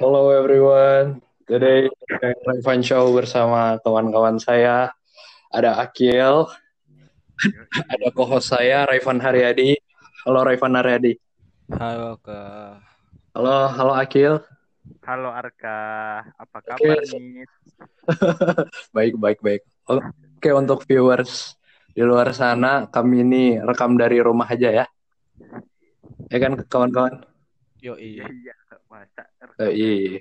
Hello everyone. Today Revan Show bersama kawan-kawan saya. Ada Akil, ada co-host saya Revan Haryadi. Halo Revan Haryadi. Halo ke Halo, halo Akil. Halo Arka, apa kabar nih? Baik, baik, baik. Oke, untuk viewers di luar sana, kami ini rekam dari rumah aja ya. Ya kan kawan-kawan? yo iya, masa Eh, iya.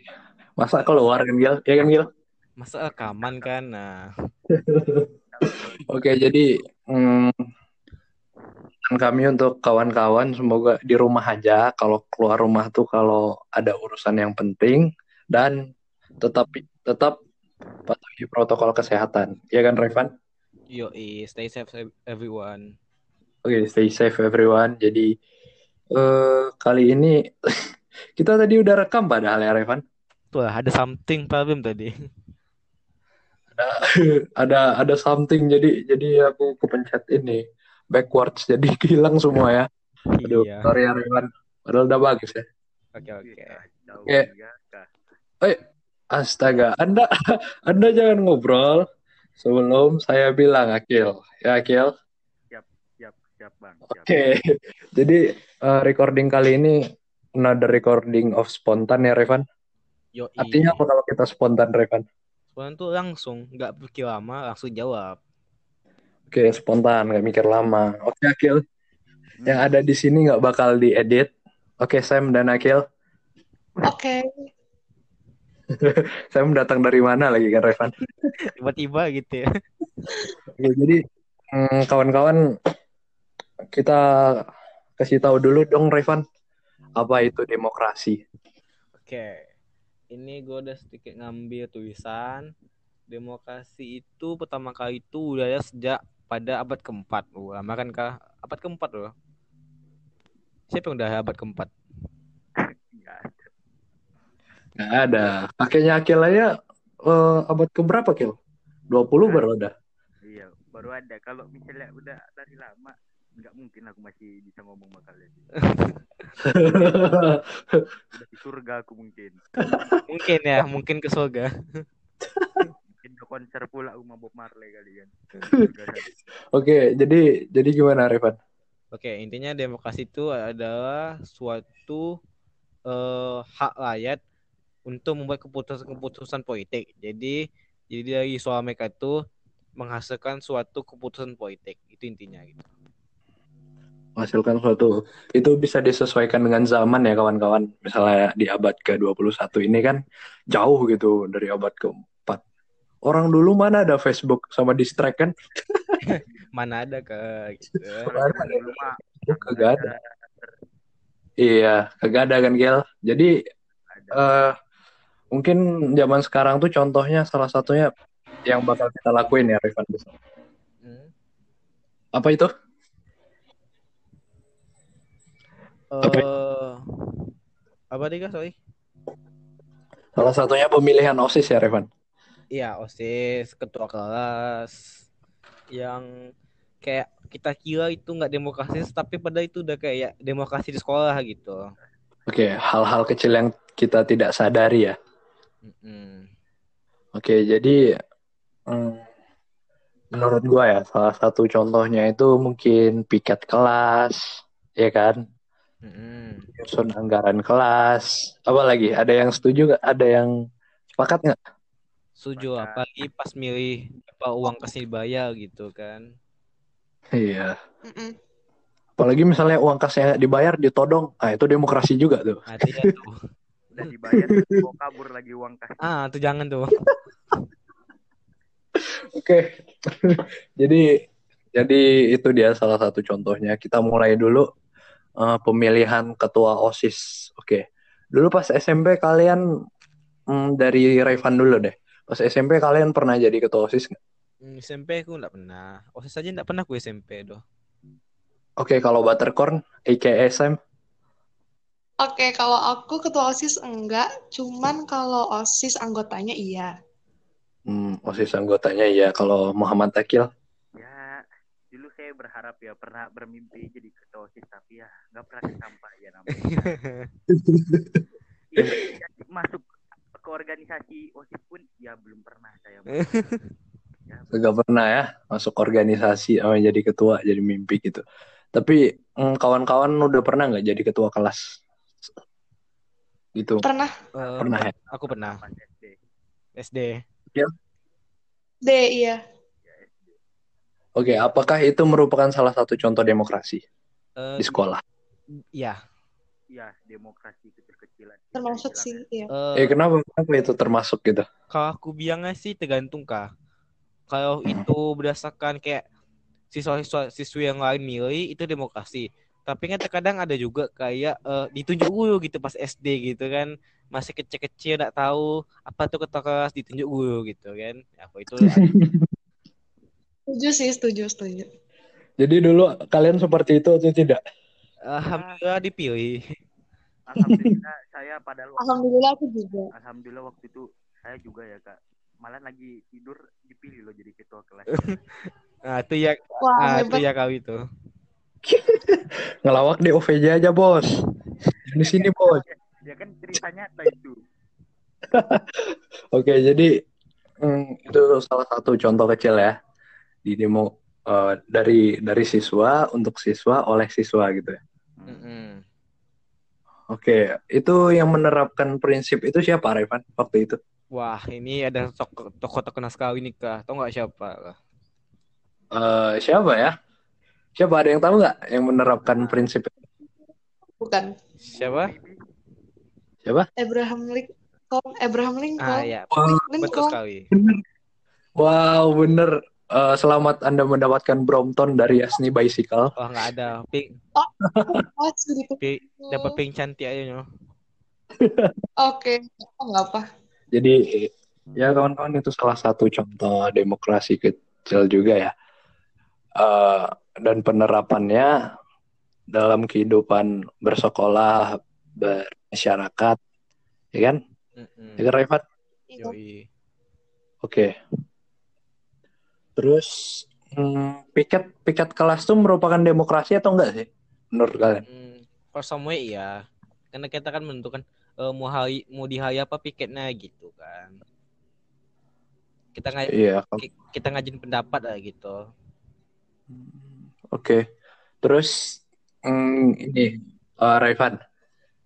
Masa keluar kan Gil? Ya kan Gil? masa rekaman kan nah Oke, jadi mm, pesan kami untuk kawan-kawan semoga di rumah aja. Kalau keluar rumah tuh kalau ada urusan yang penting dan tetap tetap patuhi protokol kesehatan. Ya kan Revan? yo stay safe everyone Oke, stay safe everyone. Jadi eh kali ini kita tadi udah rekam padahal ya Revan. tuh ada something problem tadi Ada ada something jadi jadi aku kepencet ini backwards jadi hilang semua ya. Aduh, iya sorry ya Revan. Padahal udah bagus ya. oke oke Oke. Kak. Astaga, Anda Anda jangan ngobrol sebelum saya bilang Akil. Ya Akil. Siap, siap bang. Siap. Oke. Jadi eh, recording kali ini another recording of spontan ya Revan. yo Artinya apa kalau kita spontan Revan? Soalnya tuh langsung nggak pikir lama langsung jawab Oke, spontan, nggak mikir lama. Oke Akil. Yang ada di sini nggak bakal diedit. Oke Sam dan Akil. Oke, Sam datang dari mana lagi kan Revan? tiba-tiba gitu ya Oke, jadi mm, kawan-kawan kita kasih tahu dulu dong Revan apa itu demokrasi. oke ini gue udah sedikit ngambil tulisan demokrasi itu pertama kali itu udah ada sejak pada abad keempat Wah, lama kan kah abad keempat loh siapa yang udah abad keempat Nggak ada. Ada. Pakainya Akil aja eh, abad keberapa Kil? 20 baru ada. Iya, baru ada. Kalau misalnya udah dari lama, nggak mungkin aku masih bisa ngomong sama kalian. Di surga aku mungkin. mungkin ya mungkin ke surga Mungkin ke konser pula rumah Bob Marley kali kan. Oke, jadi jadi gimana Revan? Oke, intinya demokrasi itu adalah suatu eh, hak rakyat untuk membuat keputusan-keputusan politik. Jadi, jadi dari suara mereka itu menghasilkan suatu keputusan politik. Itu intinya gitu. Menghasilkan suatu itu bisa disesuaikan dengan zaman ya kawan-kawan. Misalnya di abad ke-21 ini kan jauh gitu dari abad ke-4. Orang dulu mana ada Facebook sama distract kan? Mana ada ke gitu. Kagak ada. Iya, kagak ada kan Gil. Jadi eh mungkin zaman sekarang tuh contohnya salah satunya yang bakal kita lakuin ya Revan. Hmm. Apa itu? Eh, apa nih kak? Sorry. Salah satunya pemilihan OSIS ya Revan. Iya, OSIS, ketua kelas yang kayak kita kira itu nggak demokrasi, tapi pada itu udah kayak demokrasi di sekolah gitu. Oke, hal-hal kecil yang kita tidak sadari ya. Mm-mm. Oke, jadi mm, menurut gua ya salah satu contohnya itu mungkin piket kelas, ya kan? Mm-mm. Nyusun anggaran kelas. Apa lagi? Ada yang setuju nggak? Ada yang sepakat nggak? Setuju, apalagi pas milih apa uang kasih dibayar gitu kan. Iya. Mm-mm. Apalagi misalnya uang kasnya dibayar ditodong, ah itu demokrasi juga tuh. Nah, itu ya tuh. Udah dibayar, mau kabur lagi uang kas. Ah, itu jangan tuh. Oke. jadi jadi itu dia salah satu contohnya. Kita mulai dulu eh, pemilihan ketua OSIS. Oke. Dulu pas SMP kalian mm, dari Revan dulu deh. Pas SMP kalian pernah jadi ketua OSIS nggak? Hmm, SMP aku nggak pernah. OSIS aja nggak pernah aku SMP doh. Oke, kalau Buttercorn, aka SM. Oke, kalau aku ketua OSIS enggak, cuman kalau OSIS anggotanya iya. Hmm, OSIS anggotanya ya. Kalau Muhammad Akil. Ya, berharap ya pernah bermimpi jadi ketua OSIS tapi ya nggak pernah kesampaian namanya. Ya, masuk ke organisasi osis pun ya belum pernah saya ya, Gak pernah ya masuk organisasi sama jadi ketua jadi mimpi gitu. Tapi mm, kawan-kawan udah pernah nggak jadi ketua kelas? Gitu. Pernah Pernah ya? Aku pernah. SD SD. D, iya. Oke, apakah itu merupakan salah satu contoh demokrasi Eh, di sekolah? Iya. ya demokrasi kecil-kecilan Termasuk sih, iya. Eh, Eh kenapa kenapa itu termasuk gitu? kalau aku bilangnya sih tergantung kah. Kalau itu berdasarkan kayak siswa-siswa siswi yang lain milih itu demokrasi. Tapi kan terkadang ada juga kayak eh, ditunjuk guru gitu pas SD gitu kan. Masih kecil-kecil nggak tahu apa tuh ketua kelas ditunjuk guru gitu kan. Ya, apa itu Setuju sih, setuju, setuju. Jadi dulu kalian seperti itu atau tidak? alhamdulillah dipilih. alhamdulillah saya pada waktu Alhamdulillah aku juga. alhamdulillah waktu itu saya juga ya kak malah lagi tidur dipilih loh jadi ketua kelas Nah, itu ya Wah, ah, itu ya kau itu. Ngelawak di OVJ aja bos. Di sini bos. ya kan ceritanya itu Oke, jadi mm, itu salah satu contoh kecil ya di demo eh, dari dari siswa untuk siswa oleh siswa gitu ya. Mm-mm. Oke, itu yang menerapkan prinsip itu siapa, Revan, waktu itu? Wah, ini ada tokoh tokoh terkenal sekali nih kah? Tahu nggak siapa? Eh, siapa ya? Siapa ada yang tahu nggak yang menerapkan prinsip? Bukan. Siapa? Siapa? Abraham Lincoln. Abraham Lincoln. Ah ya, betul Lincoln. sekali. wow, bener. Eh, selamat Anda mendapatkan Brompton dari Yasni Bicycle. Wah nggak ada. Pink, Oh, pink dapat pink cantik aja nyo. Oke, oh, nggak apa. Jadi ya kawan-kawan itu salah satu contoh demokrasi kecil juga ya. Eh, dan penerapannya dalam kehidupan bersekolah, bermasyarakat, ya kan? Mm-mm. Ya kan, Rifat? Iya. Yoi. Terus hmm, piket piket kelas tuh merupakan demokrasi atau enggak sih menurut kalian? Hmm, kalau sama iya, karena kita kan menentukan eh, mau hari mau di hari apa piketnya gitu kan. Kita Iya. ki- kita ngajin pendapat lah gitu. Oke. Terus hmm, ini eh, Raifan,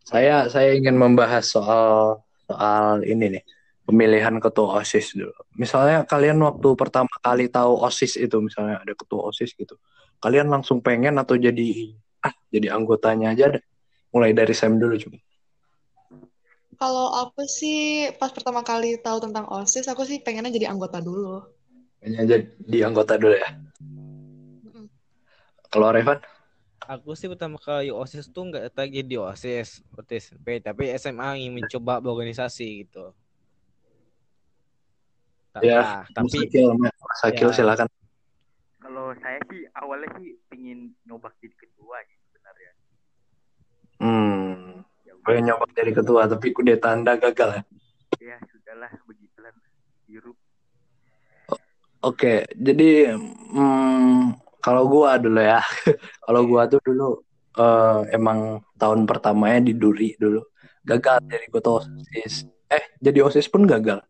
saya saya ingin membahas soal soal ini nih pemilihan ketua OSIS dulu. Misalnya kalian waktu pertama kali tahu OSIS itu misalnya ada ketua OSIS gitu. Kalian langsung pengen atau jadi ah jadi anggotanya aja deh. Mulai dari Sam dulu coba. Kalau aku sih pas pertama kali tahu tentang OSIS, aku sih pengennya jadi anggota dulu. Pengen jadi anggota dulu ya. Kalau Revan? Aku sih pertama kali OSIS tuh nggak di OSIS SMP, tapi SMA ingin mencoba berorganisasi gitu. Ta- Ya, nah, tapi Mas Akil, Mas Akil Ya. silakan. kalau saya sih awalnya sih pingin nyoba jadi ketua sih sebenarnya Hmm, ya gue nyoba jadi ketua tapi kudeta Anda gagal ya. ya sudahlah begitulah hirup Oke, jadi hmm, kalau gua dulu ya, kalau gua tuh dulu eh, emang tahun pertamanya di Duri dulu gagal jadi ketua osis. Eh, jadi osis pun gagal.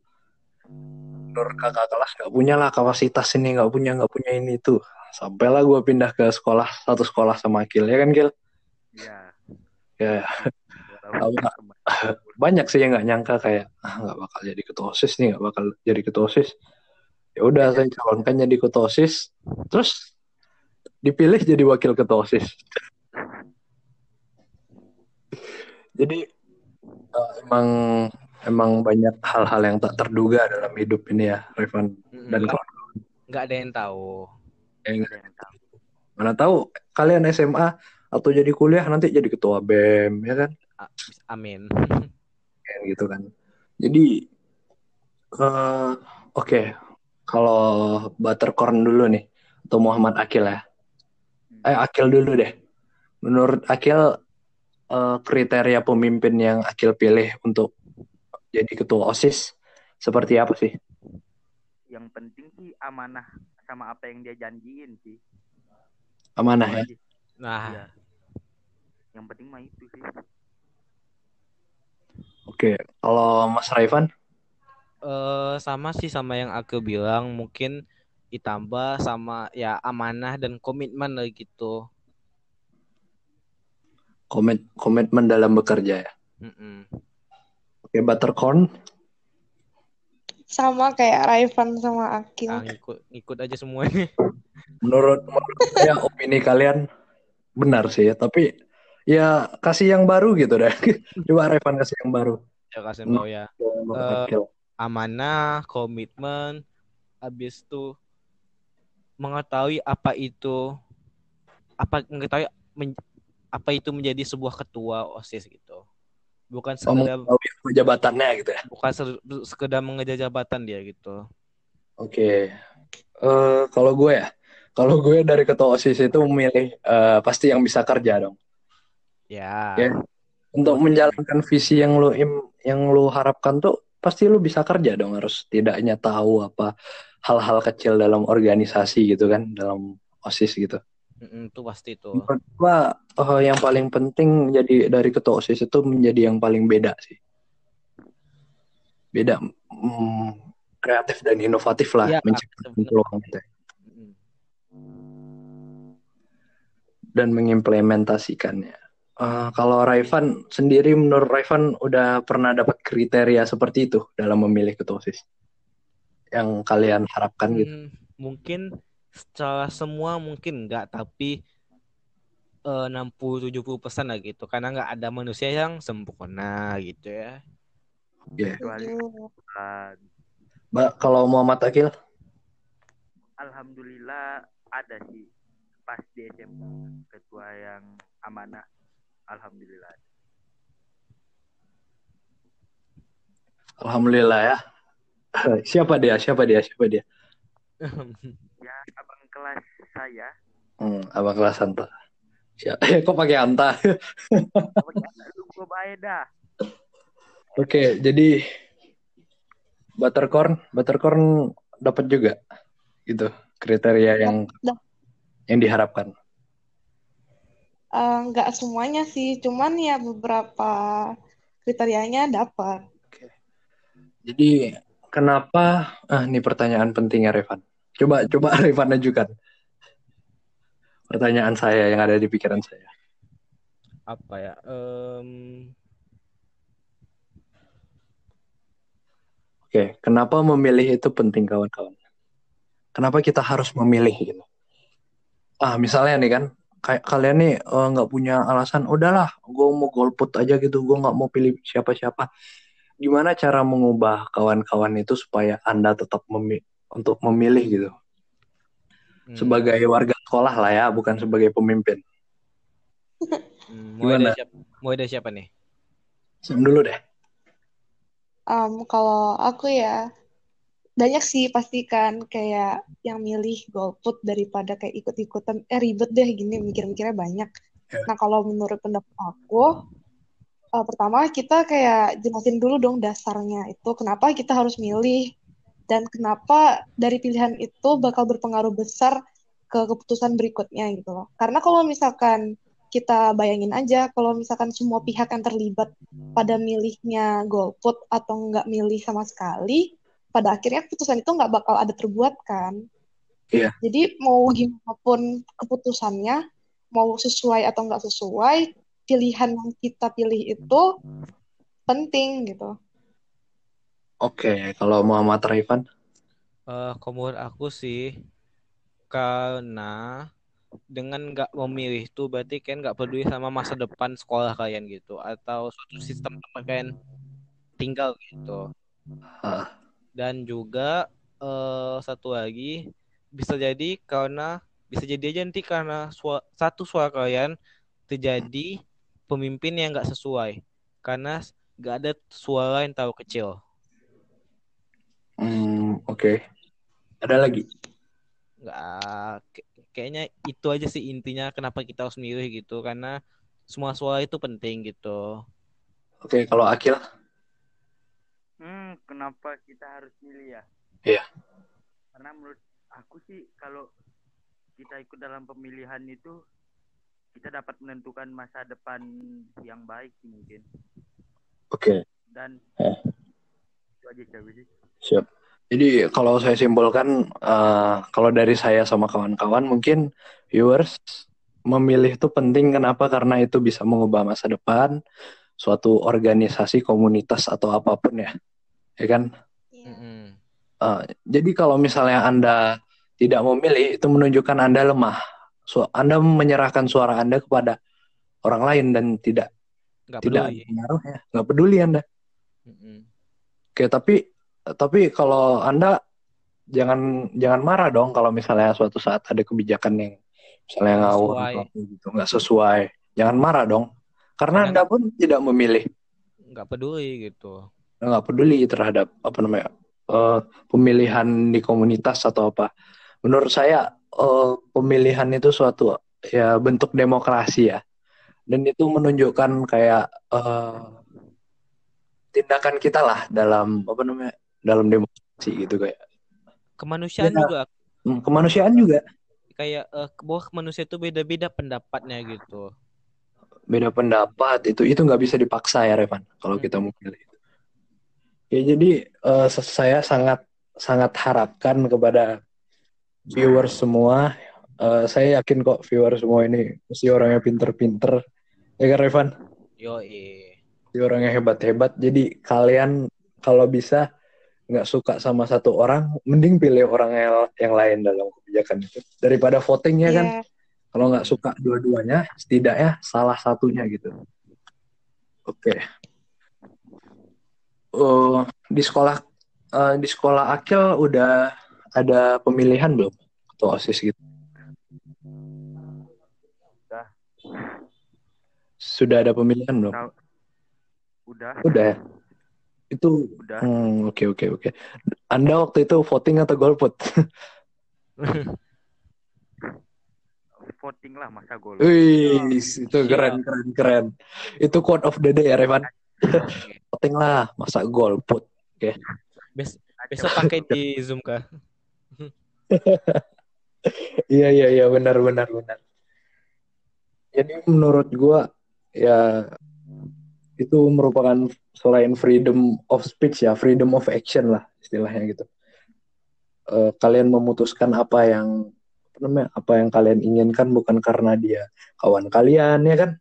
Menurut kakak kelas nggak punya lah kapasitas ini, nggak punya nggak punya ini itu. Sampailah gua pindah ke sekolah satu sekolah sama Akil ya kan Gil? ya Ya banyak sih yang nggak nyangka kayak ah, nggak bakal jadi ketua osis nih, nggak bakal jadi ketua osis. Ya udah saya calonkan jadi ketua osis, terus dipilih jadi wakil ketua osis. Jadi eh, emang emang banyak hal-hal yang tak terduga dalam hidup ini ya, Revan dan nggak kawan. nggak ada yang tahu. Yang ada yang tahu mana tahu kalian SMA atau jadi kuliah nanti jadi ketua BEM ya kan? Amin. Kayak gitu kan. Jadi eh, oke, kalau Buttercorn dulu nih atau Muhammad Akil ya. Eh Akil dulu deh. Menurut Akil eh, kriteria pemimpin yang Akil pilih untuk jadi ketua OSIS seperti apa sih? yang penting sih amanah sama apa yang dia janjiin sih Amanah ya. Nah, Iya. yang penting mah itu sih Oke, kalau Mas Raifan eh sama sih sama yang aku bilang mungkin ditambah sama ya amanah dan komitmen lah gitu. Komit komitmen dalam bekerja ya. Mm-mm. Oke, Buttercorn. Sama kayak Raivan sama Akil. Ah, ngikut ngikut aja semuanya. Menurut, menurut saya opini kalian benar sih ya, tapi ya kasih yang baru gitu deh. Coba Revan kasih yang baru. Ya kasih tahu ya. Eh, Akil. Amanah, komitmen, habis itu mengetahui apa itu apa mengetahui men- apa itu menjadi sebuah ketua OSIS gitu. Bukan Oh, sekedar mengetahui jabatannya gitu ya. bukan se- sekedar mengejar jabatan dia gitu. Oke. Eh kalau gue ya, kalau gue dari ketua OSIS itu memilih eh, pasti yang bisa kerja dong. Ya. Ya. Untuk menjalankan visi yang lu im- yang lu harapkan tuh pasti lu bisa kerja dong harus tidaknya tahu apa hal-hal kecil dalam organisasi gitu kan dalam OSIS gitu. Mm-mm, itu pasti itu. Gua eh, yang paling penting jadi dari ketua OSIS itu menjadi yang paling beda sih. Beda mm, kreatif dan inovatif lah Iya, menciptakan peluang gitu ya. Mm-mm. dan mengimplementasikannya. Eh, kalau Raivan sendiri menurut Raivan udah pernah dapat kriteria seperti itu dalam memilih ketua OSIS yang kalian harapkan gitu. Hmm, mungkin secara semua mungkin enggak tapi eh, 60-70 persen lah gitu karena nggak ada manusia yang sempurna gitu ya. Kan Mbak, kalau Muhammad Akil, alhamdulillah ada sih pas di SMA ketua yang amanah alhamdulillah alhamdulillah ya. Siapa dia? Siapa dia? Siapa dia? Ya abang kelas saya Hmm, abang kelas Anta. Siapa? Kok pakai Anta? ya Oke, jadi buttercorn, buttercorn dapat juga gitu kriteria yang Dah. yang diharapkan. Eh, nggak semuanya sih, cuman ya beberapa kriterianya dapat. Jadi kenapa? Ah, ini pertanyaan pentingnya Revan. Coba coba Revan ajukan. Pertanyaan saya yang ada di pikiran saya. Apa ya? Em, Oke, kenapa memilih itu penting kawan-kawan? Kenapa kita harus memilih gitu? Ah, misalnya nih kan, kayak kalian nih eh, nggak punya alasan, udahlah, gue mau golput aja gitu, gue nggak mau pilih siapa-siapa. Gimana cara mengubah kawan-kawan itu supaya anda tetap memi- untuk memilih gitu? hmm, Sebagai warga sekolah lah ya, bukan sebagai pemimpin. hmm, mulai gimana? dari siapa? Mulai dari siapa nih? Sam dulu deh. Em, kalau aku ya banyak sih pastikan kayak yang milih golput daripada kayak ikut-ikutan eh ribet deh gini mikir-mikirnya banyak. Ya. Nah kalau menurut pendapat aku eh, pertama kita kayak jelasin dulu dong dasarnya itu kenapa kita harus milih dan kenapa dari pilihan itu bakal berpengaruh besar ke keputusan berikutnya gitu loh. Karena kalau misalkan kita bayangin aja kalau misalkan semua pihak yang terlibat pada milihnya golput atau nggak milih sama sekali, pada akhirnya keputusan itu nggak bakal ada terbuat kan. Iya. Jadi mau gimana pun keputusannya, mau sesuai atau nggak sesuai, pilihan yang kita pilih itu penting gitu. Oke, kalau Muhammad Raifan, Eh, kalau menurut aku sih karena dengan nggak memilih itu berarti kan nggak peduli sama masa depan sekolah kalian gitu atau suatu sistem tempat kalian tinggal gitu. Ah. Dan juga eh, satu lagi bisa jadi karena bisa jadi aja nanti karena sua- satu suara kalian terjadi pemimpin yang nggak sesuai karena nggak ada suara yang terlalu kecil. Hmm, oke. Ada lagi? nggak kayak- kayaknya itu aja sih intinya kenapa kita harus milih gitu karena semua suara itu penting gitu Oke, kalau Akil, hmm kenapa kita harus milih ya Iya. karena menurut aku sih kalau kita ikut dalam pemilihan itu kita dapat menentukan masa depan yang baik sih mungkin oke. dan Eh. itu aja sih. Siap. Jadi kalau saya simpulkan, eh, kalau dari saya sama kawan-kawan mungkin viewers memilih itu penting kenapa? Karena itu bisa mengubah masa depan suatu organisasi, komunitas atau apa pun ya, ya kan? Eh, jadi kalau misalnya Anda tidak memilih, itu menunjukkan Anda lemah. So, anda menyerahkan suara Anda kepada orang lain dan tidak Nggak tidak peduli. pengaruhnya, nggak peduli Anda. Mm-mm. Oke, tapi tapi kalau Anda jangan jangan marah dong kalau misalnya suatu saat ada kebijakan yang misalnya ngawur gitu, nggak sesuai. Jangan marah dong, karena Anda pun tidak memilih, Nggak peduli gitu. nggak peduli terhadap apa namanya eh, pemilihan di komunitas atau apa. Menurut saya eh, pemilihan itu suatu ya bentuk demokrasi ya, dan itu menunjukkan kayak eh, tindakan kita lah dalam apa namanya dalam demokrasi gitu kayak. Kemanusiaan Ya. juga. Hmm, kemanusiaan juga. Kayak eh, bahwa manusia itu beda-beda pendapatnya gitu. beda pendapat itu itu nggak bisa dipaksa ya Revan kalau kita mau pilih ya jadi se- saya sangat sangat harapkan kepada viewers semua. Eh, saya yakin kok viewers semua ini mesti orangnya pinter-pinter. Ya kan Revan? Yo Mesti orangnya hebat-hebat. Jadi kalian kalau bisa nggak suka sama satu orang mending pilih orang yang, yang lain dalam kebijakan itu daripada voting ya kan Iya. Kalau nggak suka dua-duanya, setidaknya salah satunya gitu. Oke. Oh, di sekolah eh, di sekolah Akil udah ada pemilihan belum atau osis gitu? Udah. Sudah ada pemilihan belum? Udah, Udah. Itu udah. hmm, oke oke oke. Anda waktu itu voting atau golput? Voting lah masa gol. Wih, itu Siap. keren keren keren. Itu quote of the day ya, Revan. voting lah, masa golput. Bes- besok pakai di Zoom kah? Iya iya iya benar benar benar. Jadi menurut gua ya itu merupakan selain freedom of speech ya, freedom of action lah istilahnya gitu. Eh, kalian memutuskan apa yang apa namanya apa yang kalian inginkan bukan karena dia kawan kalian ya kan,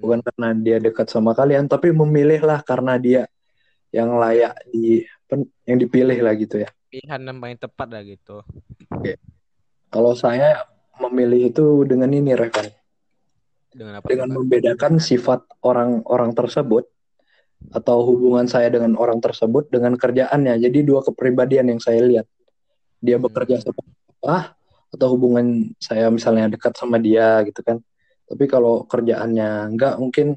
bukan karena dia dekat sama kalian, tapi memilihlah karena dia yang layak di pen- yang dipilih lah gitu ya. Pilihan yang paling tepat lah gitu. Kalau saya memilih itu dengan ini Revan. Dengan apa? dengan membedakan sifat orang-orang tersebut atau hubungan saya dengan orang tersebut dengan kerjaannya. Jadi dua kepribadian yang saya lihat. Dia Hmm. bekerja seperti apa atau hubungan saya misalnya dekat sama dia gitu kan. Tapi kalau kerjaannya enggak mungkin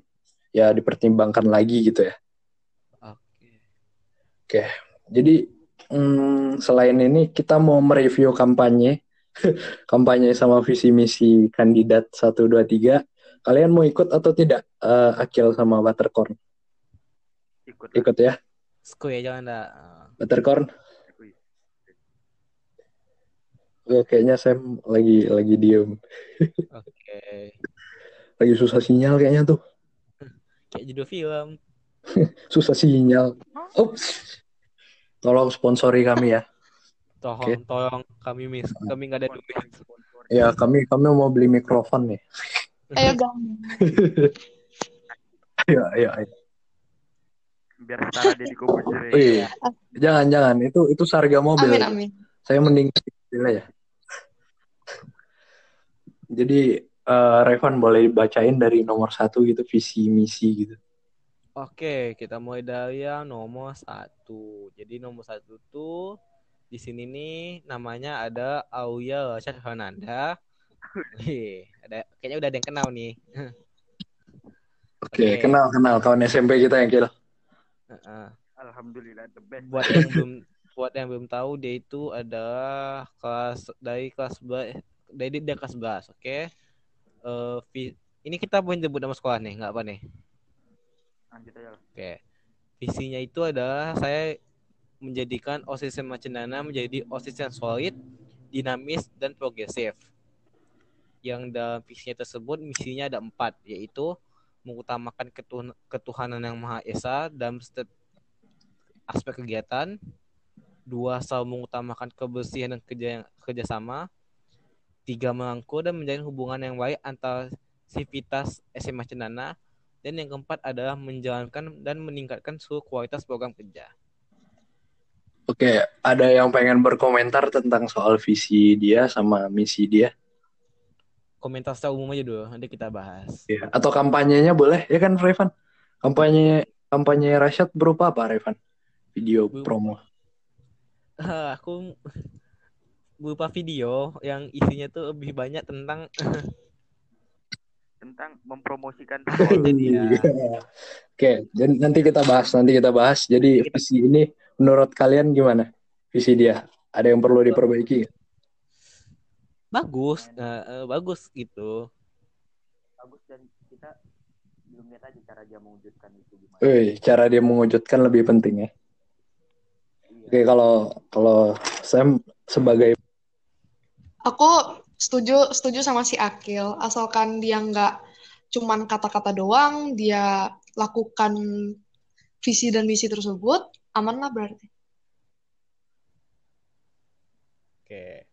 ya dipertimbangkan lagi gitu ya. Oke. Jadi hmm, selain ini kita mau mereview kampanye kampanye sama visi misi kandidat 1 2 3. Kalian mau ikut atau tidak? Eh, Akil sama Buttercorn. Ikut. Ikut ya, Skuy ya jangan dah. Buttercorn. Oke, kayaknya Sam lagi lagi diem, Oke. lagi susah sinyal kayaknya tuh, Kayak judul film. susah sinyal. Ups. Tolong sponsori kami ya. Tolong, Oke. tolong kami miss, kami nggak ada duit. Ya kami kami mau beli mikrofon nih. Ayo gang. Ayo ayo. ayo. Biar setara dia dikubur. Wih, jangan jangan itu itu sarga mobil. Amin amin. Saya mending aja. Jadi eh, Revan boleh bacain dari nomor satu gitu visi misi gitu. Oke, kita mulai dari yang nomor satu. Jadi nomor satu tuh di sini nih namanya ada Auya Rashad Fernanda. Ada kayaknya udah ada yang kenal nih. Oke, Oke. kenal kenal kawan SMP kita yang kira. Heeh. Alhamdulillah the best. buat yang belum buat yang belum tahu dia itu adalah kelas dari kelas 11 dari dia kelas 11 oke Eh, vi- ini kita boleh nyebut nama sekolah nih nggak apa nih Lanjut aja. oke visinya itu adalah saya menjadikan osis SMA Cendana menjadi osis yang solid dinamis dan progresif yang dalam visinya tersebut misinya ada empat yaitu mengutamakan ketuhan- ketuhanan yang maha esa dalam setiap aspek kegiatan. Dua, selalu mengutamakan kebersihan dan kerja kerjasama. Tiga, melangkul dan menjalin hubungan yang baik antara sivitas SMA Cendana. Dan yang keempat adalah menjalankan dan meningkatkan seluruh kualitas program kerja. Oke, ada yang pengen berkomentar tentang soal visi dia sama misi dia? Komentar secara umum aja dulu, nanti kita bahas. Ya. Atau kampanyenya boleh, ya kan Revan? Kampanye kampanye Rashad berupa apa Revan? Video Berupa- promo. Ah, aku berupa video yang isinya tuh lebih banyak tentang tentang mempromosikan Oh, jadi ya. Oke, jadi nanti kita bahas, nanti kita bahas. Jadi visi ini menurut kalian gimana? Visi dia? Ada yang perlu diperbaiki? Bagus, nah, eh, bagus gitu. bagus dan kita belum lihat aja cara dia mewujudkan itu gimana. Wih, cara dia mewujudkan lebih penting ya. Iya. Oke, kalau kalau Sam sebagai Aku setuju setuju sama si Akil, asalkan dia nggak cuman kata-kata doang, dia lakukan visi dan misi tersebut, aman lah berarti. Oke.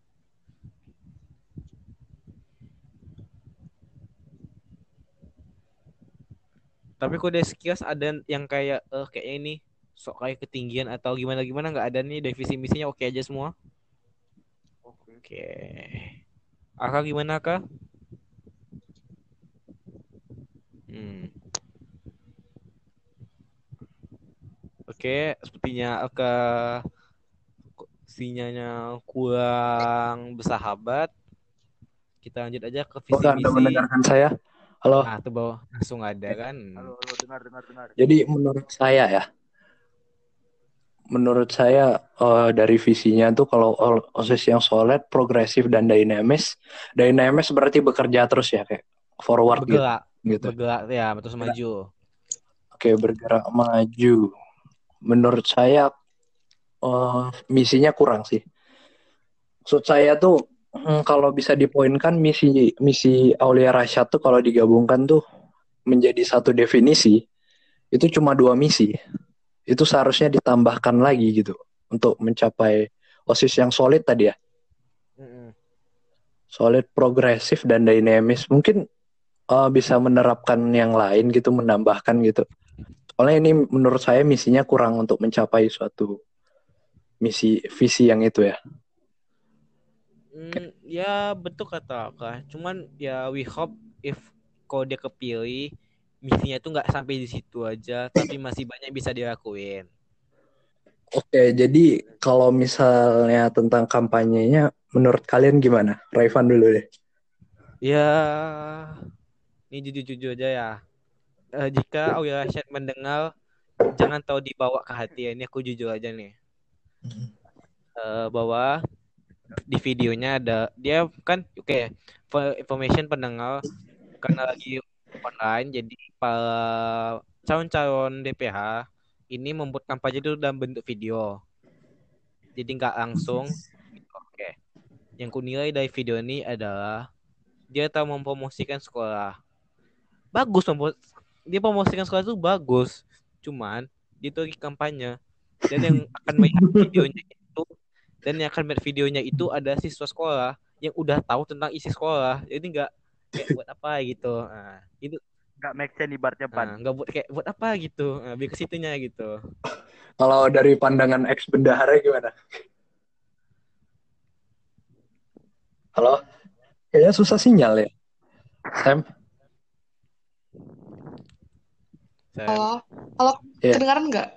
Tapi kok dari sekilas ada yang kayak eh kayaknya ini sok kayak ketinggian atau gimana gimana nggak ada nih divisi misinya oke aja semua. Oke. Oke. Aka gimana Kak? Hmm. Oke, sepertinya Aka sinyalnya kurang bersahabat. Kita lanjut aja ke visi Anda misi. mendengarkan saya? Halo. Nah, tuh bawah langsung ada kan. Halo, halo, dengar, dengar, dengar. Jadi menurut saya ya, menurut saya eh, dari visinya tuh kalau OSIS yang solid, progresif dan dinamis, dinamis berarti bekerja terus ya kayak forward gitu. Bergerak, gitu. bergerak ya, terus Bergerak. maju. Oke, bergerak maju. Menurut saya eh, misinya kurang sih. Maksud saya tuh kalau bisa dipoinkan misi misi Aulia Rasyad tuh kalau digabungkan tuh menjadi satu definisi itu cuma dua misi. Itu seharusnya ditambahkan lagi gitu untuk mencapai OSIS yang solid tadi ya. Solid, progresif dan dinamis. Mungkin eh, bisa menerapkan yang lain gitu, menambahkan gitu. Soalnya ini menurut saya misinya kurang untuk mencapai suatu misi visi yang itu ya. Hmm, ya betul kata Kak. Cuman ya we hope if kalau dia kepilih misinya tuh nggak sampai di situ aja, tapi masih banyak bisa dilakuin. Oke, jadi kalau misalnya tentang kampanyenya, menurut kalian gimana? Raivan dulu deh. Ya, ini jujur-jujur aja ya. Eh, jika Aulia Rashad mendengar, jangan tahu dibawa ke hati ya. Ini aku jujur aja nih. Eh, bahwa di videonya ada dia kan oke for information pendengar karena lagi online jadi para calon-calon DPH ini membuat kampanye itu dalam bentuk video. Jadi nggak langsung. Oke. Yang kunilai dari video ini adalah dia tahu mempromosikan sekolah. Bagus mempo- dia promosikan sekolah itu bagus. Cuman dia tuh lagi kampanye. Dan yang akan melihat videonya dan yang akan melihat videonya itu ada siswa sekolah yang udah tahu tentang isi sekolah jadi nggak kayak buat apa gitu nah, itu Nggak make sense ibaratnya pan. nah, nggak buat kayak buat apa gitu nah, biar ke situnya gitu Kalau dari pandangan ex bendahara gimana? Halo? Kayaknya susah sinyal ya. Sam? Saya- Halo, halo, Iya. kedengaran nggak?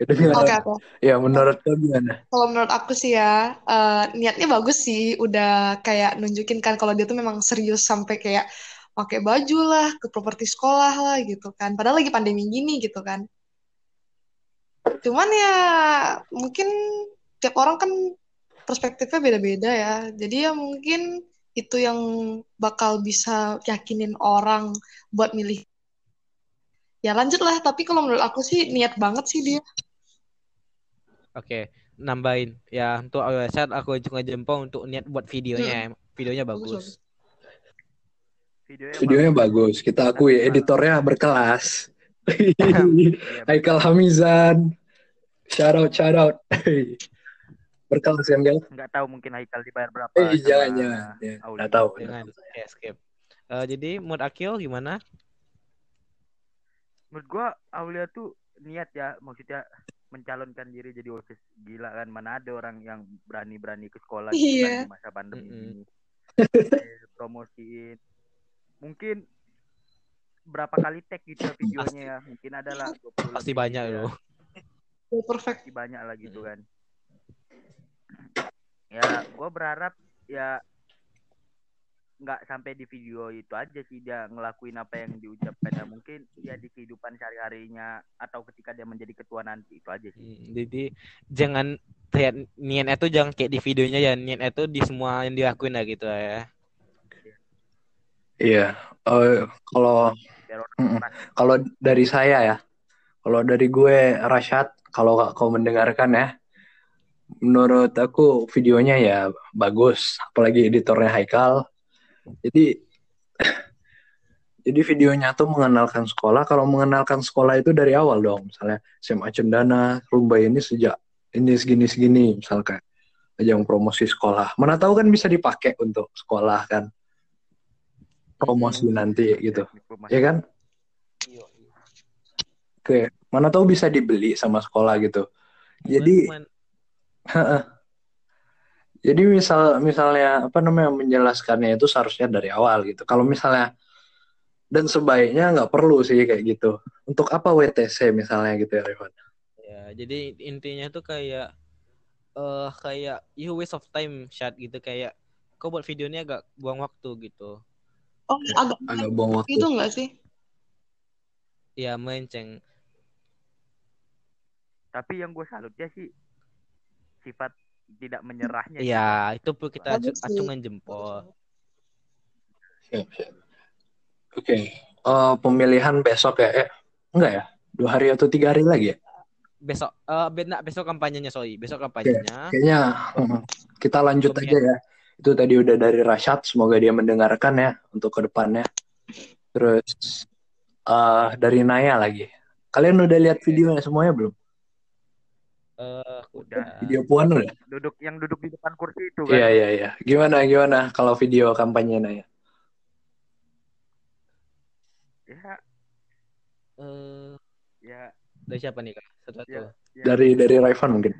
Kedengaran? Oke, oke. Ya, menurut lo gimana? Kalau menurut aku sih ya, eh, niatnya bagus sih. Udah kayak nunjukin kan kalau dia tuh memang serius sampai kayak pakai baju lah, ke properti sekolah lah gitu kan. Padahal lagi pandemi gini gitu kan. Cuman ya mungkin tiap orang kan perspektifnya beda-beda ya. Jadi ya mungkin itu yang bakal bisa yakinin orang buat milih. Ya lanjut lah, tapi kalau menurut aku sih niat banget sih dia. Oke, nambahin ya untuk saat aku juga jempol untuk niat buat videonya. Videonya Bagus, bagus. bagus. Videonya, Videonya bagus. Kita akui editornya berkelas. Haikal Hamizan. Shout out, shout out. Berkelas kan, Gel? Nggak tahu mungkin Haikal dibayar berapa. Eh, jangan, jangan. Ya, nggak tahu. Dengan ya, skip. Eh, jadi mood Akil gimana? Menurut gua Aulia tuh niat ya, maksudnya mencalonkan diri jadi OSIS gila kan mana ada orang yang berani-berani ke sekolah gitu Iya. kan di masa pandemi Mm-mm. ini Eh, promosiin mungkin berapa kali tag gitu ya videonya ya mungkin ada lah 20 Pasti banyak ya. loh. Perfect. pasti banyak lah gitu kan ya gue berharap ya nggak sampai di video itu aja sih dia ngelakuin apa yang diucapkan ya mungkin ya di kehidupan sehari-harinya atau ketika dia menjadi ketua nanti itu aja sih Hmm, Jadi jangan kayak niatnya tuh jangan kayak di videonya ya niatnya tuh di semua yang dilakuin lah gitu ya. Iya. Eh, kalau kalau dari saya ya, kalau dari gue Rashad, kalau kau mendengarkan ya, menurut aku videonya ya bagus, apalagi editornya Haikal. Jadi jadi videonya tuh mengenalkan sekolah. Kalau mengenalkan sekolah itu dari awal dong, misalnya SMA Cendana, Rumba ini sejak ini segini segini, misal kayak ajang promosi sekolah. Mana tahu kan bisa dipakai untuk sekolah kan, promosi nanti gitu, ya kan? Oke, mana tahu bisa dibeli sama sekolah gitu. Jadi Cuman- Jadi misal misalnya apa namanya menjelaskannya itu seharusnya dari awal gitu. Kalau misalnya dan sebaiknya nggak perlu sih kayak gitu. Untuk apa WTC misalnya gitu ya Revan? Ya, jadi intinya tuh kayak eh kayak you waste of time shot gitu kayak kau buat videonya agak buang waktu gitu. Oh, agak Agak buang waktu. itu enggak sih? Ya melenceng. tapi yang gue salutnya sih sifat tidak menyerahnya sih. Ya, itu perlu kita Bagus acungan jempol. Siap, siap. Oke, Eh, pemilihan besok ya? Eh, enggak ya? Dua hari atau tiga hari lagi ya? Besok eh be- nah, besok kampanyenya sorry, besok kampanyenya. Kayaknya hmm, kita lanjut aja ya. Itu tadi udah dari Rashad, semoga dia mendengarkan ya untuk ke depannya. Terus eh dari Naya lagi. Kalian udah lihat videonya semuanya belum? Eh Udah. Video Puan udah? duduk yang duduk di depan kursi itu kan Iya iya iya. Gimana gimana kalau video kampanye Naya? ya eh ya dari siapa nih Kak? Satu-satu. Ya. ya. Dari dari Raivan mungkin.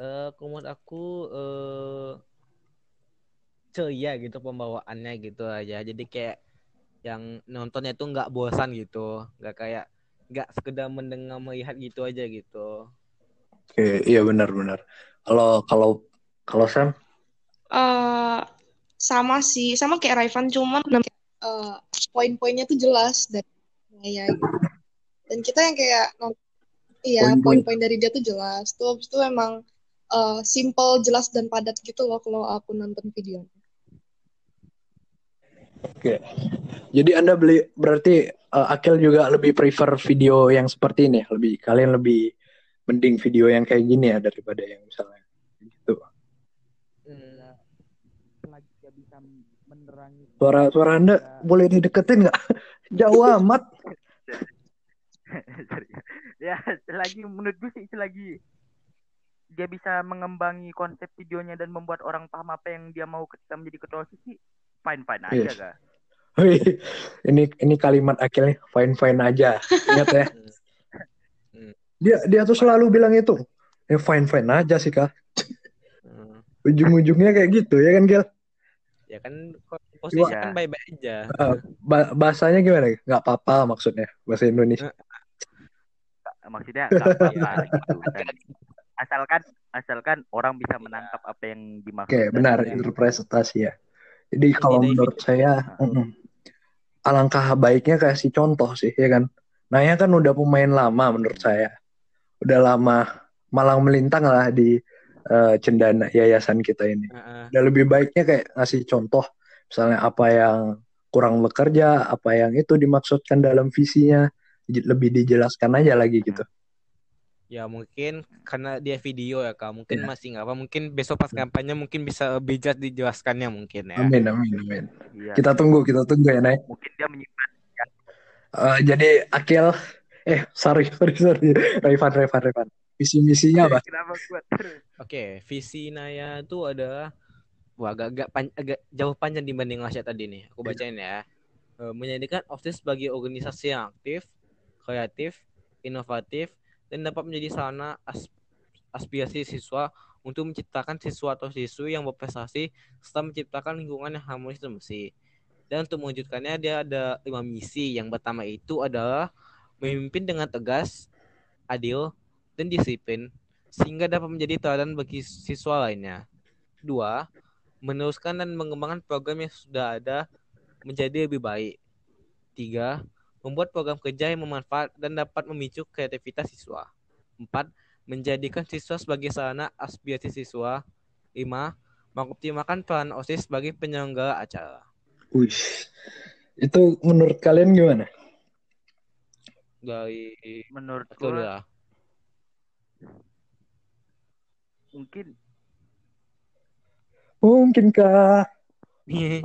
Eh menurut aku eh ceria gitu pembawaannya gitu aja. Jadi kayak yang nontonnya tuh nggak bosan gitu, nggak kayak nggak sekedar mendengar melihat gitu aja gitu. Oke, iya benar benar. Kalau kalau kalau Sam, Eh, sama sih, sama kayak Raivan cuman eh, poin-poinnya tuh jelas dari saya gitu. Dan kita yang kayak iya Poin-poin. dari dia tuh jelas. Tuh habis itu emang eh, simple, jelas dan padat gitu loh kalau aku nonton videonya. oke. Jadi Anda beli berarti eh, Akil juga lebih prefer video yang seperti ini, ya? lebih kalian lebih mending video yang kayak gini ya daripada yang misalnya gitu. Lagi dia bisa menerangi Suara suara Anda boleh dideketin nggak? Jauh amat. ya selagi menurut gue sih selagi dia bisa mengembangi konsep videonya dan membuat orang paham apa yang dia mau ketika menjadi ketua sih fine fine aja Yes. kak Wih, ini ini kalimat Akil nih fine fine aja. Ingat ya. Hmm. Dia dia tuh selalu bilang itu. Ya fine fine aja sih kak. Hmm. Ujung-ujungnya kayak gitu ya kan Gil? Ya kan posisi Iya. kan baik-baik aja. Ba- bahasanya gimana? Nggak apa-apa maksudnya bahasa Indonesia. maksudnya nggak apa-apa gitu kan asalkan asalkan orang bisa menangkap apa yang dimaksud Oke, dan benar yang- interpretasi ya. Jadi kalau dari menurut video. saya, mm-mm. alangkah baiknya kasih contoh sih, ya kan. Naya kan udah pemain lama menurut saya, udah lama malang melintang lah di eh, cendana yayasan kita ini. Heeh. Udah lebih baiknya kayak ngasih contoh, misalnya apa yang kurang bekerja, apa yang itu dimaksudkan dalam visinya, lebih dijelaskan aja lagi gitu. Ya mungkin karena dia video ya kak, mungkin Iya. masih nggak apa, mungkin besok pas kampanye mungkin bisa lebih jelas dijelaskannya mungkin ya. Amin, amin, amin. iya. Kita tunggu, kita tunggu ya, Nay. mungkin dia menyimpan Eh, jadi Akil, eh sorry sorry sorry, Revan Revan Revan. Visi misinya apa? Kenapa? Oke, visi Naya itu adalah wah agak agak, pan- agak jauh panjang dibanding Lasya tadi nih. Aku bacain ya. E, menjadikan OSIS sebagai organisasi yang aktif, kreatif, inovatif, dan dapat menjadi sarana as- aspirasi siswa untuk menciptakan siswa atau siswi yang berprestasi serta menciptakan lingkungan yang harmonis dan bersih. Dan untuk mewujudkannya dia ada lima misi. Yang pertama itu adalah memimpin dengan tegas, adil, dan disiplin sehingga dapat menjadi teladan bagi siswa lainnya. Dua, meneruskan dan mengembangkan program yang sudah ada menjadi lebih baik. Tiga, membuat program kerja yang bermanfaat dan dapat memicu kreativitas siswa. Empat, menjadikan siswa sebagai sarana aspirasi siswa. Lima, mengoptimalkan peran OSIS sebagai penyelenggara acara. Wih, itu menurut kalian gimana? Dari Menurut aku gua lah. mungkin Mungkinkah?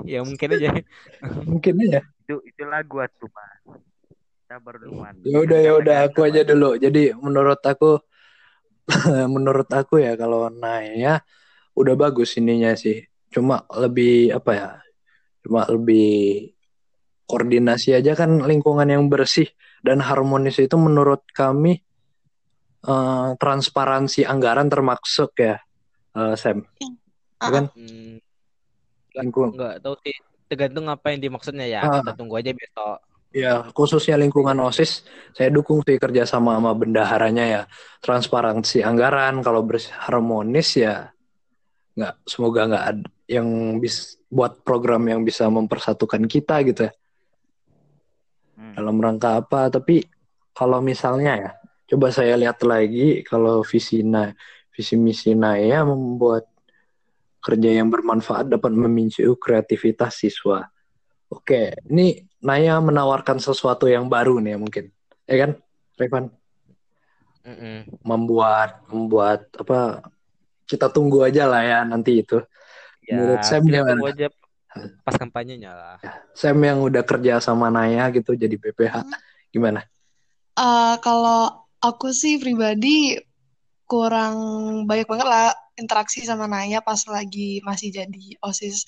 ya mungkin aja. Mungkin aja. itu itu lagu tuh mas. Man. Ya udah ya udah aku aja dulu. Jadi menurut aku menurut aku ya kalau Naya udah bagus ininya sih. Cuma lebih apa ya? Cuma lebih koordinasi aja kan lingkungan yang bersih dan harmonis itu menurut kami eh, transparansi anggaran termasuk ya eh, Sam. Ya kan? Hmm, Lingkung nggak tahu sih. Tergantung apa yang dimaksudnya ya. Ah. Kita tunggu aja besok. Ya, khususnya lingkungan OSIS, saya dukung sih kerjasama sama bendaharanya ya. Transparansi anggaran, kalau bersih harmonis ya, nggak semoga nggak ada yang bisa buat program yang bisa mempersatukan kita gitu ya. Hmm. Dalam rangka apa? Tapi kalau misalnya ya, coba saya lihat lagi kalau visi Na- visi misi Naya membuat kerja yang bermanfaat dapat memicu kreativitas siswa. Oke, ini Naya menawarkan sesuatu yang baru nih ya mungkin, ya kan, Revan? Mm-mm. Membuat membuat apa? Kita tunggu aja lah ya nanti itu. Ya, Menurut kita gimana? tunggu aja pas kampanyenya lah. Sam yang udah kerja sama Naya gitu jadi BPH, gimana? Eh, kalau aku sih pribadi kurang banyak banget lah interaksi sama Naya pas lagi masih jadi OSIS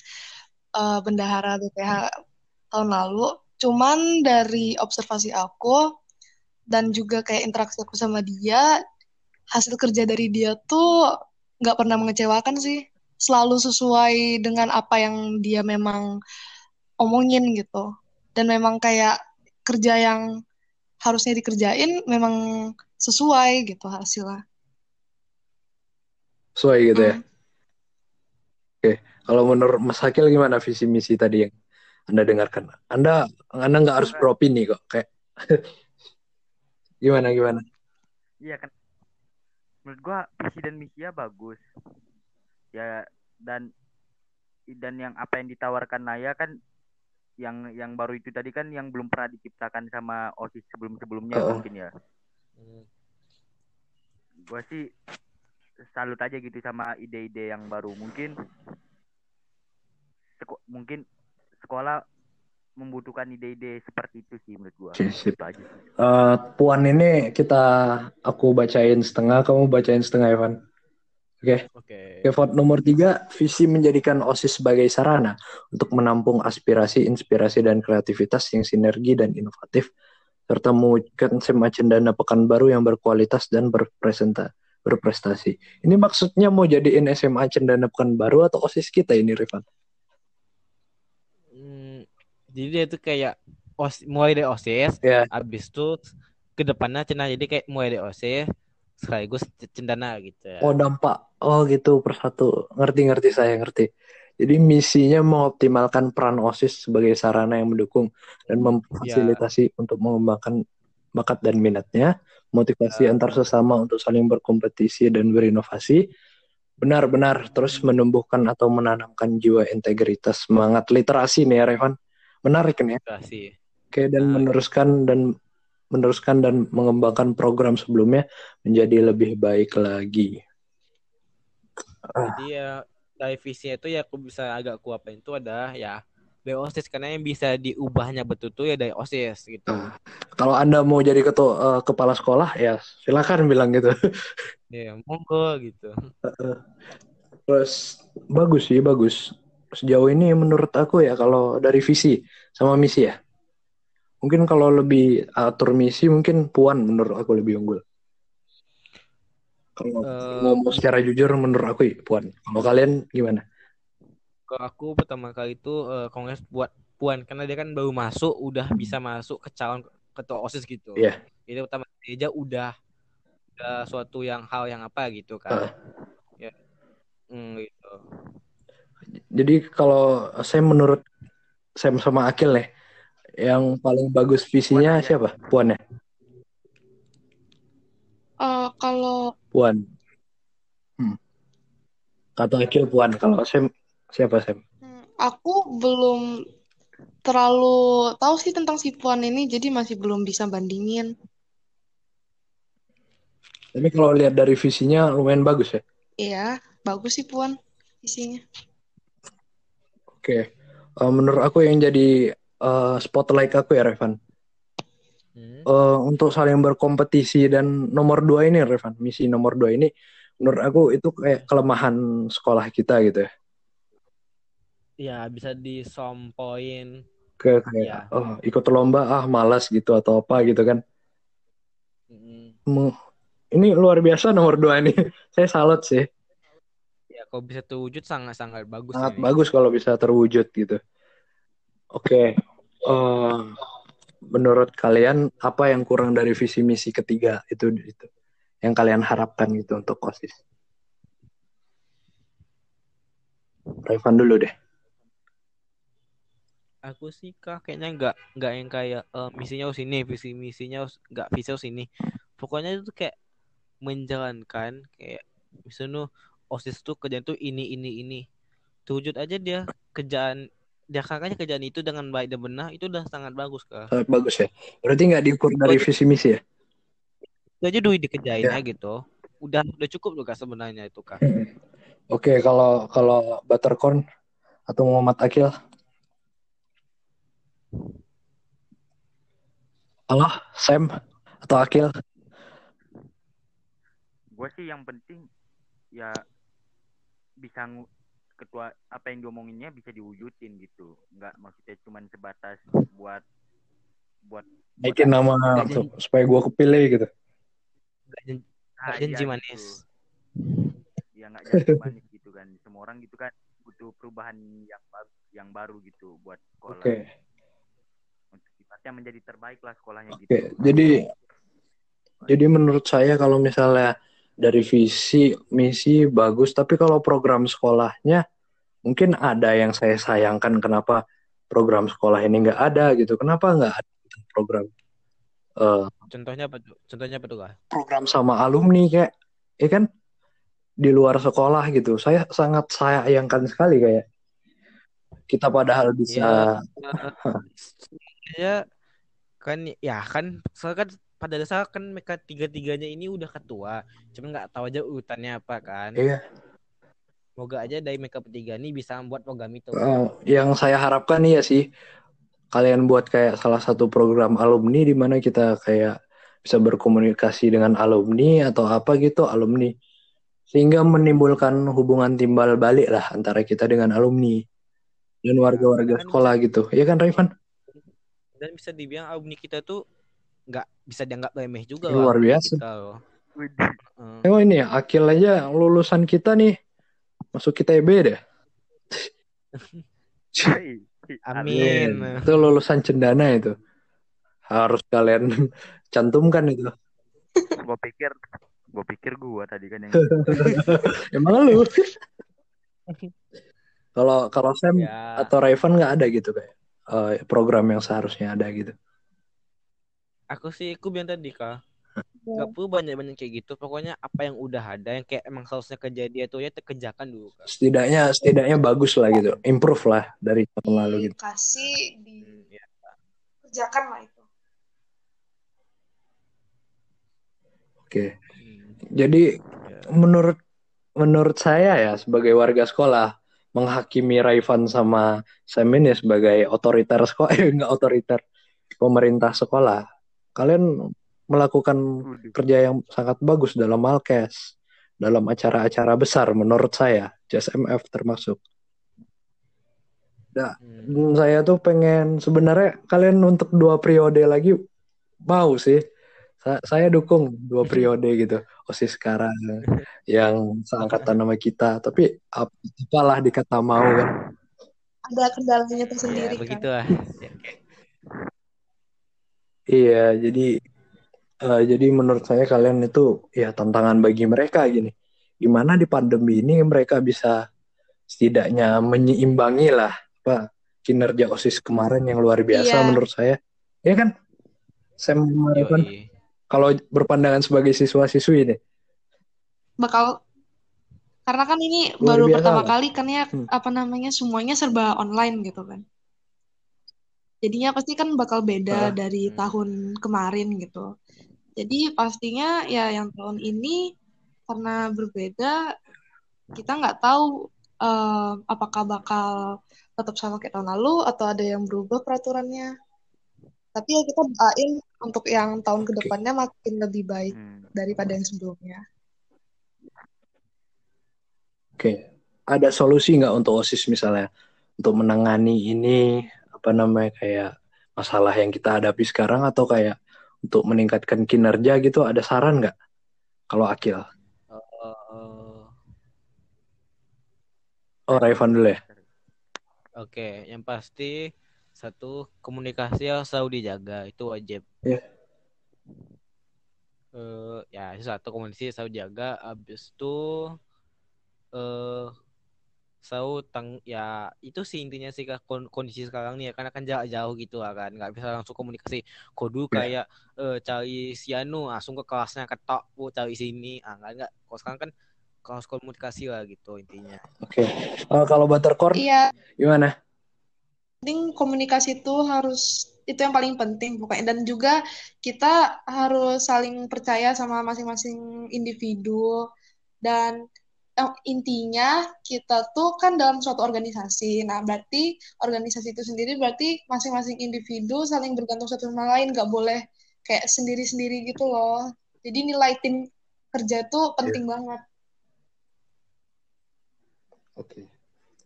eh, bendahara BPH tahun lalu. Cuman dari observasi aku dan juga kayak interaksi aku sama dia, hasil kerja dari dia tuh nggak pernah mengecewakan sih. Selalu sesuai dengan apa yang dia memang omongin gitu. Dan memang kayak kerja yang harusnya dikerjain memang sesuai gitu hasilnya. Sesuai gitu ya. Hmm. Kalau menurut Mas Hakil gimana visi misi tadi yang Anda dengarkan? Anda Anda nggak harus beropini kok, kayak gimana gimana? Iya kan. Menurut gua visi dan misinya bagus. Ya dan dan yang apa yang ditawarkan Naya kan yang yang baru itu tadi kan yang belum pernah diciptakan sama OSIS sebelum-sebelumnya Oh. mungkin ya. Gua sih salut aja gitu sama ide-ide yang baru. Mungkin seko- mungkin sekolah membutuhkan ide-ide seperti itu sih menurut gua. Oke, sip. Itu aja sih. Eh, Puan ini kita aku bacain setengah, kamu bacain setengah Evan. Oke. Oke. Oke, vote nomor tiga, visi menjadikan OSIS sebagai sarana untuk menampung aspirasi, inspirasi, dan kreativitas yang sinergi dan inovatif, serta mewujudkan SMA Cendana Pekanbaru yang berkualitas dan berpresenta, berprestasi. Ini maksudnya mau jadiin SMA Cendana Pekanbaru atau OSIS kita ini, Rifan? Hmm, jadi dia tuh kayak os, mulai dari OSIS, Ya. abis itu ke depannya cina jadi kayak mulai dari OSIS sekaligus cendana gitu ya. Oh, dampak. Oh, gitu, persatu. Ngerti-ngerti saya, ngerti. Jadi misinya mengoptimalkan peran OSIS sebagai sarana yang mendukung dan memfasilitasi untuk mengembangkan bakat dan minatnya, motivasi Ya. antar sesama untuk saling berkompetisi dan berinovasi, benar-benar terus menumbuhkan atau menanamkan jiwa integritas, semangat literasi nih ya, Revan. Menarik nih ya. Oke, dan Nah. meneruskan dan meneruskan dan mengembangkan program sebelumnya menjadi lebih baik lagi. Jadi ya dari visinya itu ya aku bisa agak kuapain itu ada ya dari OSIS. Karena yang bisa diubahnya betul tuh ya dari OSIS gitu. Ah. kalau anda mau jadi ketua eh, kepala sekolah ya silakan bilang gitu. Ya, monggo gitu. terus bagus sih bagus. Sejauh ini menurut aku ya kalau dari visi sama misi ya. Mungkin kalau lebih atur misi mungkin puan menurut aku lebih unggul kalau Eh, ngomong secara jujur menurut aku ya, puan kalau kalian gimana Kalau aku pertama kali itu eh, kongres buat Puan karena dia kan baru masuk udah bisa masuk ke calon ketua OSIS gitu. Iya. Itu pertama aja udah udah suatu yang hal yang apa gitu kan. Ya. Hmm, gitu. Jadi kalau saya menurut Sam sama Akil nih, yang paling bagus visinya Puan siapa? Puan ya? Eh, kalau Puan. Hmm. Kata Akil Puan. Kalau Sam siapa Sam? hmm, aku belum terlalu tahu sih tentang si Puan ini, jadi masih belum bisa bandingin. Tapi kalau lihat dari visinya lumayan bagus ya. Iya, bagus sih Puan isinya. Oke. Eh, menurut aku yang jadi eh, spotlight aku ya Revan. Hmm. Eh, untuk saling berkompetisi dan nomor dua ini Revan, misi nomor dua ini menurut aku itu kayak kelemahan sekolah kita gitu ya. Ya bisa disompoin. Ke kayak Iya. oh ikut lomba ah malas gitu atau apa gitu kan. Hmm. Ini luar biasa nomor dua ini. Saya salut sih. Ya kalau bisa terwujud sangat-sangat bagus Sangat ini. bagus kalau bisa terwujud gitu. Oke. Eh, menurut kalian apa yang kurang dari visi misi ketiga itu itu yang kalian harapkan gitu untuk OSIS? Revan dulu deh. Aku sih kak kayaknya nggak nggak yang kayak eh, misinya harus ini, visi misinya nggak visi harus ini. Pokoknya itu kayak menjalankan kayak misalnya OSIS tuh kerjaan tuh ini ini ini. Terwujud aja dia kerjaan dia kakaknya kerjaan itu dengan baik dan benar itu udah sangat bagus kak. Sangat bagus ya. Berarti nggak diukur dari visi misi ya? Itu aja duit dikerjain Ya. aja gitu. Udah udah cukup loh kak sebenarnya itu kak. Oke, kalau kalau Buttercorn atau Muhammad Akil. Halo, Sam atau Akil? gue sih yang penting ya bisa ketua apa yang diomonginnya bisa diwujudin gitu nggak maksudnya cuman sebatas buat buat Naikin nama tuh, supaya gue kepilih gitu. Nggak jen- Ah, nggak janji iya manis. gitu. ya nggak jadi manis gitu kan semua orang gitu kan butuh perubahan yang baru yang baru gitu buat sekolah Oke, untuk sifatnya menjadi terbaik lah sekolahnya oke. gitu Jadi, jadi menurut saya kalau misalnya dari visi misi bagus, tapi kalau program sekolahnya mungkin ada yang saya sayangkan kenapa program sekolah ini nggak ada gitu. Kenapa nggak ada program eh, Contohnya apa tuh? Contohnya apa tuh kak? program sama alumni kayak ya kan di luar sekolah gitu. Saya sangat sayangkan sekali kayak kita padahal bisa ya kan ya kan soalnya kan pada dasar kan mereka tiga tiganya ini udah ketua cuman nggak tahu aja urutannya apa kan. Iya. semoga aja dari mereka bertiga ini bisa membuat program itu. Eh, yang saya harapkan iya sih kalian buat kayak salah satu program alumni di mana kita kayak bisa berkomunikasi dengan alumni atau apa gitu alumni. Sehingga menimbulkan hubungan timbal balik lah antara kita dengan alumni dan warga-warga Kan sekolah gitu. Ya kan Raivan dan bisa dibilang alumni kita tuh nggak bisa dianggap remeh juga Luar alumni biasa. kita loh. Widih. Heeh. oh ini ya Akil aja lulusan kita nih masuk kita EB deh Hei, amin itu lulusan cendana itu harus kalian cantumkan itu gue pikir gue pikir gue tadi kan yang emang lu kalau kalau Sam ya atau Raven nggak ada gitu kayak eh, program yang seharusnya ada gitu aku sih aku bilang tadi kak. Nggak perlu banyak banyak kayak gitu. Pokoknya apa yang udah ada yang kayak emang seharusnya kejadian tuh ya terkerjakan dulu kak. Setidaknya setidaknya bagus lah gitu. Improve lah dari tahun lalu gitu. Dikasih, Hmm, ya. dikerjakan lah itu. oke. Hmm, jadi ya. menurut menurut saya ya sebagai warga sekolah menghakimi Raivan sama Sam ini sebagai otoriter sekolah eh enggak otoriter pemerintah sekolah kalian melakukan Waduh. kerja yang sangat bagus dalam Malkes, dalam acara-acara besar menurut saya, JSMF termasuk. Nah, Hmm. saya tuh pengen sebenarnya kalian untuk dua periode lagi mau sih. Sa- Saya dukung dua periode gitu. OSIS sekarang yang seangkatan nama kita, tapi ap- apalah dikata mau kan. Ada kendalanya Ya, tersendiri kan. begitulah. Ya. Iya, jadi eh, jadi menurut saya kalian itu ya tantangan bagi mereka gini. Gimana di pandemi ini mereka bisa setidaknya menyeimbangi lah apa kinerja OSIS kemarin yang luar biasa Iya. menurut saya. Ya kan? Sam Marifan, Yoi. kalau berpandangan sebagai siswa-siswi ini. Bakal karena kan ini Luar baru biasa pertama lah. kali kan ya Hmm. apa namanya semuanya serba online gitu kan. Jadinya pasti kan bakal beda Ah. dari Hmm. tahun kemarin gitu. Jadi pastinya ya yang tahun ini karena berbeda kita nggak tahu eh, apakah bakal tetap sama kayak tahun lalu atau ada yang berubah peraturannya. Tapi ya kita doain untuk yang tahun Oke. ke depannya makin lebih baik Hmm. daripada yang sebelumnya. Oke, ada solusi nggak untuk OSIS misalnya untuk menangani ini apa namanya kayak masalah yang kita hadapi sekarang atau kayak untuk meningkatkan kinerja gitu ada saran nggak? Kalau Akil, Eh, oh Raivan dulu ya. Oke, yang pasti satu komunikasi yang selalu dijaga itu wajib. Iya. Eh, ya itu satu komunikasi selalu dijaga. Habis itu eh selalu tang ya itu sih intinya sih kon- kondisi sekarang nih ya karena kan jarak jauh gitu lah kan nggak bisa langsung komunikasi. Kok dulu Iya. kayak eh, cari si Anu langsung ke kelasnya ketok bu cari sini ah nggak nggak. Kalau sekarang kan harus komunikasi lah gitu intinya. Oke, Eh, kalau Buttercorn Iya, gimana? penting komunikasi itu harus itu yang paling penting pokoknya dan juga kita harus saling percaya sama masing-masing individu dan intinya kita tuh kan dalam suatu organisasi nah berarti organisasi itu sendiri berarti masing-masing individu saling bergantung satu sama lain nggak boleh kayak sendiri-sendiri gitu loh jadi nilai tim kerja tuh penting banget Oke.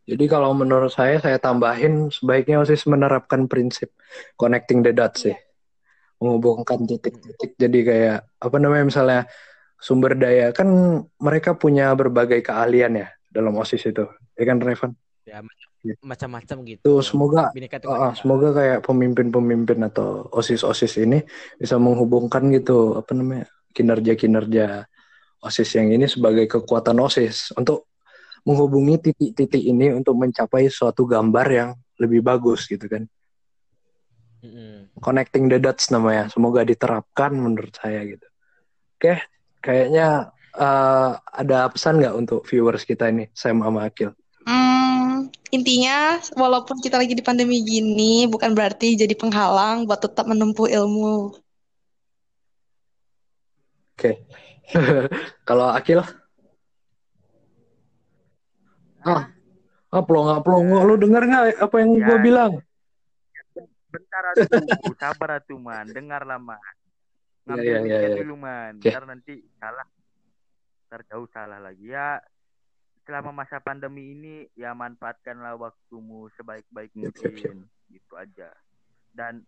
Jadi kalau menurut saya, saya tambahin sebaiknya OSIS menerapkan prinsip connecting the dots sih. Menghubungkan titik-titik. Jadi kayak, apa namanya misalnya, sumber daya. Kan mereka punya berbagai keahlian ya dalam OSIS itu. Ya kan, Revan? Ya Iya. macam-macam gitu. Tuh, semoga Ika. semoga kayak pemimpin-pemimpin atau osis-osis ini bisa menghubungkan gitu apa namanya kinerja-kinerja osis yang ini sebagai kekuatan osis untuk menghubungi titik-titik ini untuk mencapai suatu gambar yang lebih bagus gitu kan Mm-mm. connecting the dots namanya semoga diterapkan menurut saya gitu oke kayaknya eh, ada pesan nggak untuk viewers kita ini Sam sama Akil? Hmm, intinya, walaupun kita lagi di pandemi gini, bukan berarti jadi penghalang buat tetap menempuh ilmu. oke. Kalau Akil? Ah. Ah pelongo pelongo. Lu dengar nggak apa yang Ya. gue bilang Bentar atuh, sabar atuh man, dengarlah man. Ngambil iya, mic-nya iya. dulu man, Oke. ntar nanti salah. Ntar jauh salah lagi ya. Selama masa pandemi ini ya manfaatkanlah waktumu sebaik-baik Siap, siap, siap. mungkin, gitu aja. Dan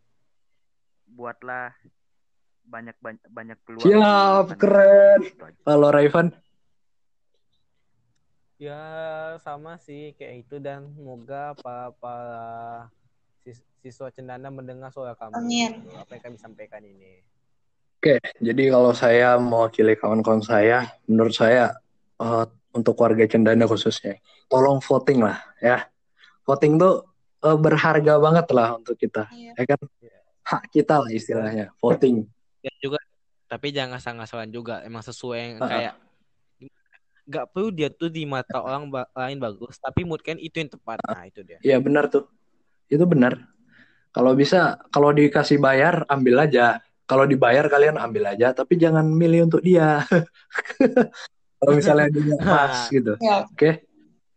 buatlah banyak banyak banyak peluang. Siap, keren. Gitu kalau Raivan Ya sama sih kayak itu dan semoga para para sis- siswa cendana mendengar suara kami. Amin. gitu, Apa yang kami sampaikan ini. Oke, jadi kalau saya mewakili kawan-kawan saya, menurut saya eh, untuk warga Cendana khususnya, tolong voting lah ya. Voting tuh eh, berharga banget lah untuk kita, Iya. ya kan? Hak kita lah istilahnya, voting. Dan juga tapi jangan asal-asalan juga emang sesuai yang Ah, ah. kayak nggak perlu dia tuh di mata orang ba- lain bagus tapi mood kan itu yang tepat nah itu dia Iya benar tuh, itu benar. Kalau bisa, kalau dikasih bayar, ambil aja. Kalau dibayar kalian ambil aja, tapi jangan milih untuk dia. kalau misalnya dia pas gitu, Ya, oke?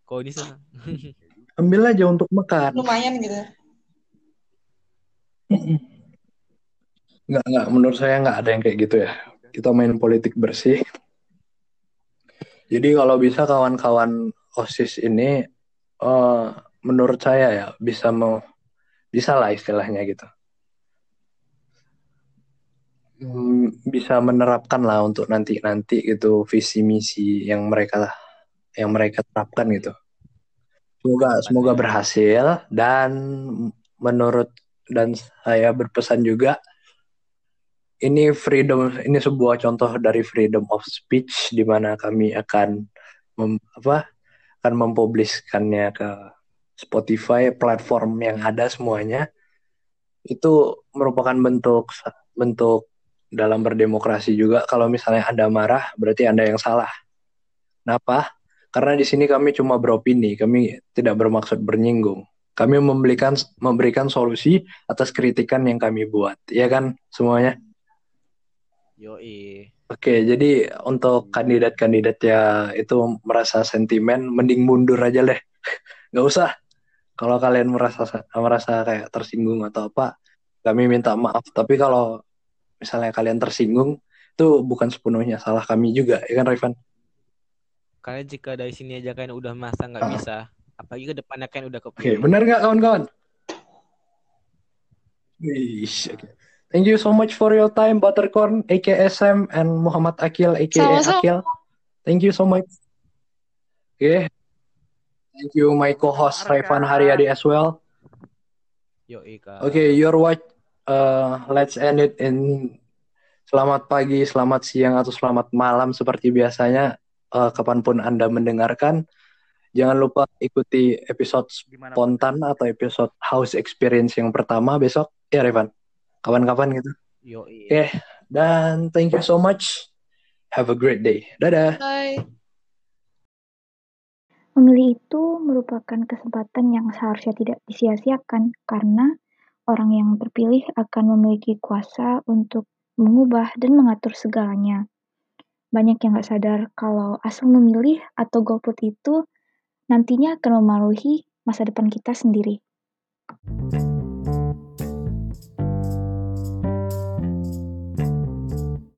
kalau di sana Ambil aja untuk makan. lumayan gitu. Nggak, nggak. Menurut saya nggak ada yang kayak gitu ya. Kita main politik bersih. Jadi kalau bisa kawan-kawan OSIS ini, uh, menurut saya ya bisa mau bisa lah istilahnya gitu. Hmm, bisa menerapkan lah untuk nanti-nanti gitu visi misi yang mereka yang mereka terapkan gitu. Semoga semoga berhasil dan menurut dan saya berpesan juga ini freedom ini sebuah contoh dari freedom of speech di mana kami akan mem, apa akan mempubliskannya ke Spotify platform yang ada semuanya itu merupakan bentuk bentuk dalam berdemokrasi juga kalau misalnya Anda marah berarti Anda yang salah. Kenapa? Karena di sini kami cuma beropini, kami tidak bermaksud bernyinggung. Kami memberikan memberikan solusi atas kritikan yang kami buat, ya kan semuanya? Yoi. Oke, jadi untuk kandidat-kandidat ya itu merasa sentimen, mending mundur aja deh. Nggak usah. Kalau kalian merasa merasa kayak tersinggung atau apa, kami minta maaf. Tapi kalau misalnya kalian tersinggung, itu bukan sepenuhnya salah kami juga, ya kan Rifan? Kalian jika dari sini aja kan udah masa nggak uh. bisa, apalagi ke depannya kan udah kepilih. Oke, okay, benar nggak kawan-kawan? Wish, okay. Thank you so much for your time, Buttercorn, AKSM, and Muhammad Akil, aka Sama-sama. Akil. Thank you so much. Oke. Okay. Thank you, my co-host Raifan Haryadi as well. Yo, Ika. Oke, okay, your watch. Uh, let's end it in selamat pagi, selamat siang, atau selamat malam seperti biasanya. Uh, kapan pun Anda mendengarkan. Jangan lupa ikuti episode spontan atau episode house experience yang pertama besok. Ya, Revan kapan-kapan gitu. Yo, iya. Oke, okay. dan thank you so much. Have a great day. Dadah. Bye. Memilih itu merupakan kesempatan yang seharusnya tidak disia-siakan karena orang yang terpilih akan memiliki kuasa untuk mengubah dan mengatur segalanya. Banyak yang gak sadar kalau asal memilih atau golput itu nantinya akan memengaruhi masa depan kita sendiri.